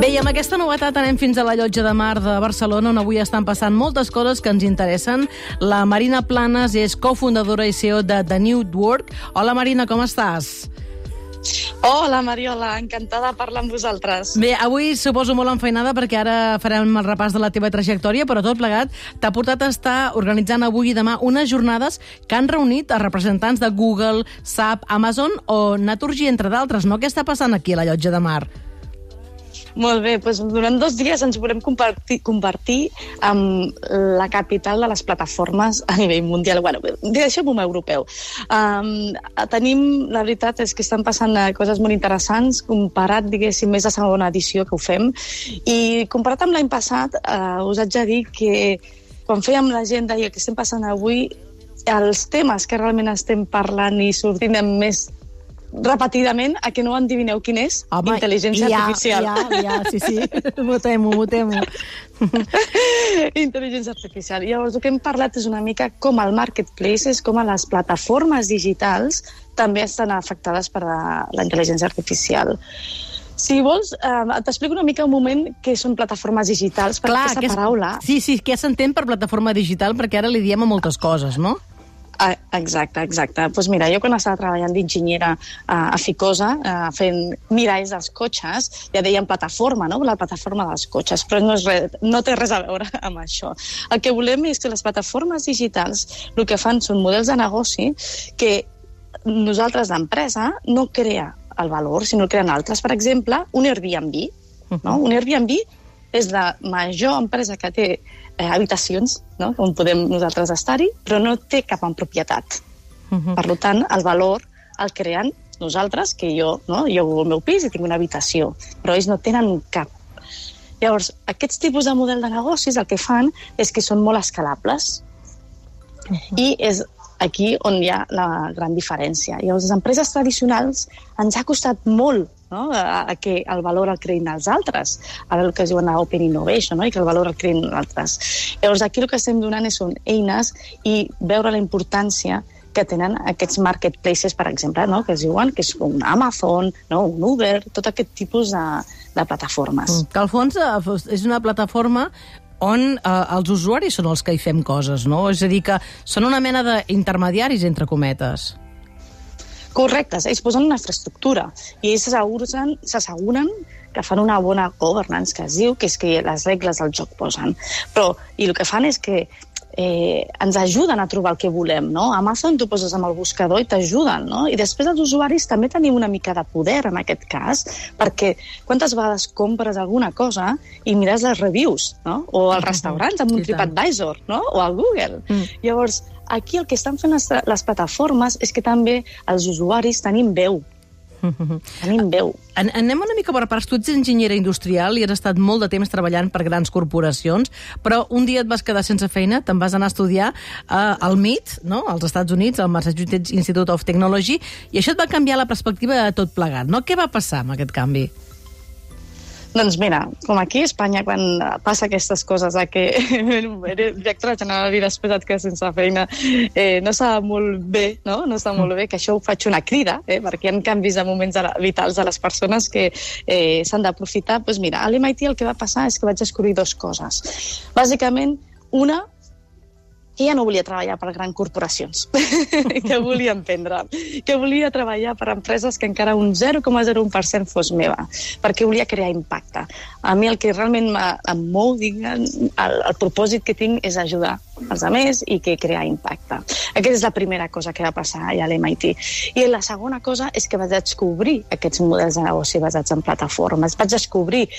Bé, i amb aquesta novetat anem fins a la llotja de mar de Barcelona, on avui estan passant moltes coses que ens interessen. La Marina Planes és cofundadora i CEO de The New Work. Hola, Marina, com estàs? Hola, Mariola, encantada de parlar amb vosaltres. Bé, avui suposo molt enfeinada perquè ara farem el repàs de la teva trajectòria, però tot plegat t'ha portat a estar organitzant avui i demà unes jornades que han reunit a representants de Google, SAP, Amazon o Naturgy, entre d'altres, no? Què està passant aquí a la llotja de mar? Molt bé, doncs durant dos dies ens volem compartir, convertir en la capital de les plataformes a nivell mundial. Bueno, deixem-ho europeu. Um, tenim, la veritat és que estan passant eh, coses molt interessants comparat, diguéssim, més a segona edició que ho fem. I comparat amb l'any passat, uh, us haig de dir que quan fèiem l'agenda i el que estem passant avui, els temes que realment estem parlant i sortint amb més repetidament a que no endivineu quin és Home, intel·ligència ja, artificial. Ja, ja, sí, sí. M'ho temo, m'ho temo. intel·ligència artificial. Llavors, el que hem parlat és una mica com el marketplaces, com a les plataformes digitals també estan afectades per la, la intel·ligència artificial. Si vols, eh, t'explico una mica un moment què són plataformes digitals, perquè Clar, aquesta que és- paraula... Sí, sí, què s'entén per plataforma digital? Perquè ara li diem a moltes coses, no? Ah, Exacte, exacte. Doncs pues mira, jo quan estava treballant d'enginyera a, a Ficosa, a, fent miralls dels cotxes, ja deien plataforma, no? la plataforma dels cotxes, però no, és res, no té res a veure amb això. El que volem és que les plataformes digitals el que fan són models de negoci que nosaltres, l'empresa, no crea el valor, sinó el creen altres. Per exemple, un Airbnb. No? Un Airbnb és la major empresa que té eh, habitacions no? on podem nosaltres estar-hi, però no té cap en propietat. Mhm. Per tant, el valor el creen nosaltres, que jo, no? jo viu al meu pis i tinc una habitació, però ells no tenen cap. Llavors, aquests tipus de model de negocis el que fan és que són molt escalables. I és aquí on hi ha la gran diferència. A les empreses tradicionals ens ha costat molt no? a, a que el valor el creïn els altres. Ara el que es diuen Open Innovation, no? i que el valor el creïn els altres. Llavors aquí el que estem donant és, són eines i veure la importància que tenen aquests marketplaces, per exemple, no? que es diuen que és un Amazon, no? un Uber, tot aquest tipus de, de plataformes. Que al fons eh, és una plataforma on eh, els usuaris són els que hi fem coses, no? És a dir, que són una mena d'intermediaris, entre cometes. Correcte, ells posen una infraestructura i ells s'asseguren que fan una bona governance, que es diu, que és que les regles del joc posen. Però, i el que fan és que eh, ens ajuden a trobar el que volem, no? Amazon tu poses amb el buscador i t'ajuden, no? I després els usuaris també tenim una mica de poder en aquest cas, perquè quantes vegades compres alguna cosa i mires les reviews, no? O als restaurants amb un. TripAdvisor, no? O al Google. Mm. Llavors, aquí el que estan fent les, les plataformes és que també els usuaris tenim veu, tenim veu. An anem una mica per parts. Tu ets enginyera industrial i has estat molt de temps treballant per grans corporacions, però un dia et vas quedar sense feina, te'n vas anar a estudiar uh, al MIT, no? als Estats Units, al Massachusetts Institute of Technology, i això et va canviar la perspectiva de tot plegat, no? Què va passar amb aquest canvi? Doncs mira, com aquí a Espanya, quan passa aquestes coses de que eres directora general i després et quedes sense feina, eh, no està molt bé, no? No està molt bé, que això ho faig una crida, eh? perquè hi ha canvis de moments de vitals de les persones que eh, s'han d'aprofitar. Doncs mira, a l'MIT el que va passar és que vaig descobrir dues coses. Bàsicament, una, que ja no volia treballar per grans corporacions, que volia emprendre, que volia treballar per empreses que encara un 0,01% fos meva, perquè volia crear impacte. A mi el que realment em mou, diguem, el, el propòsit que tinc és ajudar els altres i que crear impacte. Aquesta és la primera cosa que va passar allà a l'MIT. I la segona cosa és que vaig descobrir aquests models de negoci basats en plataformes. Vaig descobrir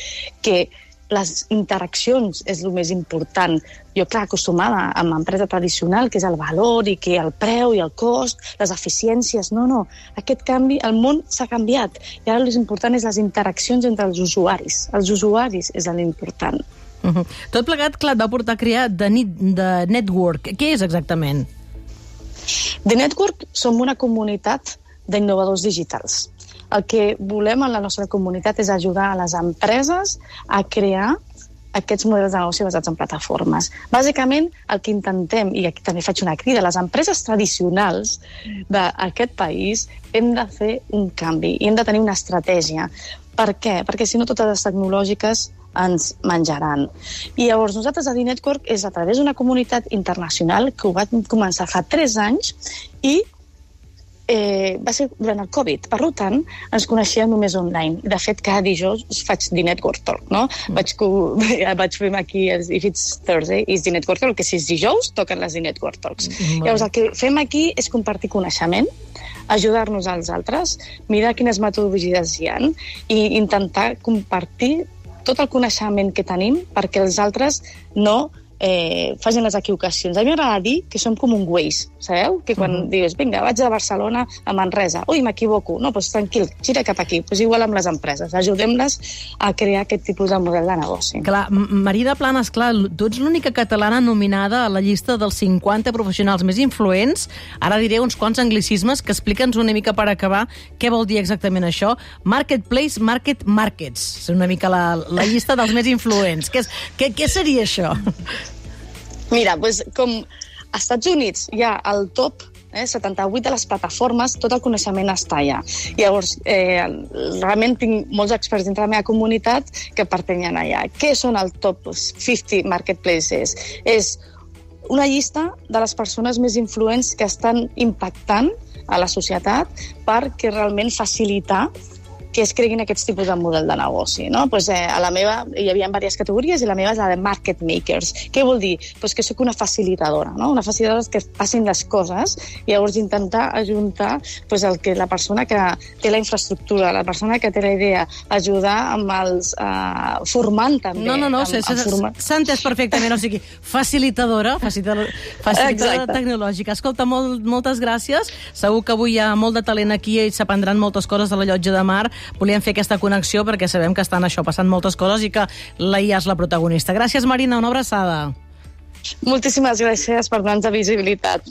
que les interaccions és el més important. Jo, clar, acostumada amb empresa tradicional, que és el valor i que el preu i el cost, les eficiències... No, no, aquest canvi, el món s'ha canviat. I ara el més important és les interaccions entre els usuaris. Els usuaris és l'important. Uh -huh. Tot plegat, clar, et va portar a crear The, Ni- The Network. Què és exactament? The Network som una comunitat d'innovadors digitals. El que volem en la nostra comunitat és ajudar a les empreses a crear aquests models de negoci basats en plataformes. Bàsicament, el que intentem, i aquí també faig una crida, les empreses tradicionals d'aquest país hem de fer un canvi i hem de tenir una estratègia. Per què? Perquè si no totes les tecnològiques ens menjaran. I llavors nosaltres a D-Network és a través d'una comunitat internacional que ho va començar fa 3 anys i eh, va ser durant el Covid. Per tant, ens coneixíem només online. De fet, cada dijous faig Network Talk, no? Mm. Vaig, vaig fer aquí, if it's Thursday, is Network Talk, que si és dijous, toquen les Network Talks. Mm. Llavors, el que fem aquí és compartir coneixement, ajudar-nos als altres, mirar quines metodologies hi han i intentar compartir tot el coneixement que tenim perquè els altres no eh, facin les equivocacions. A mi m'agrada dir que som com un Waze, sabeu? Que quan -huh. dius, vinga, vaig de Barcelona a Manresa, ui, m'equivoco, no, doncs tranquil, gira cap aquí. Doncs igual amb les empreses, ajudem-les a crear aquest tipus de model de negoci. Clar, Marina Planes, clar, tu ets l'única catalana nominada a la llista dels 50 professionals més influents. Ara diré uns quants anglicismes que explica'ns una mica per acabar què vol dir exactament això. Marketplace, Market, Markets. És una mica la, la llista dels més influents. Què, és, què, què seria això? Mira, doncs, com als Estats Units hi ha el top eh, 78 de les plataformes, tot el coneixement està allà. Llavors, eh, realment tinc molts experts dintre la meva comunitat que pertanyen allà. Què són el top 50 marketplaces? És una llista de les persones més influents que estan impactant a la societat perquè realment facilitar que es creguin aquests tipus de model de negoci. No? Pues, eh, a la meva hi havia diverses categories i la meva és la de market makers. Què vol dir? Pues que sóc una facilitadora, no? una facilitadora que passin les coses i llavors intentar ajuntar pues, el que la persona que té la infraestructura, la persona que té la idea, ajudar amb els... Uh, formant també. No, no, no, s'ha entès perfectament. O sigui, facilitadora, facilitadora, facilitadora tecnològica. Escolta, molt, moltes gràcies. Segur que avui hi ha molt de talent aquí i s'aprendran moltes coses de la llotja de mar volíem fer aquesta connexió perquè sabem que estan això passant moltes coses i que la IA és la protagonista. Gràcies, Marina, una abraçada. Moltíssimes gràcies per donar-nos visibilitat.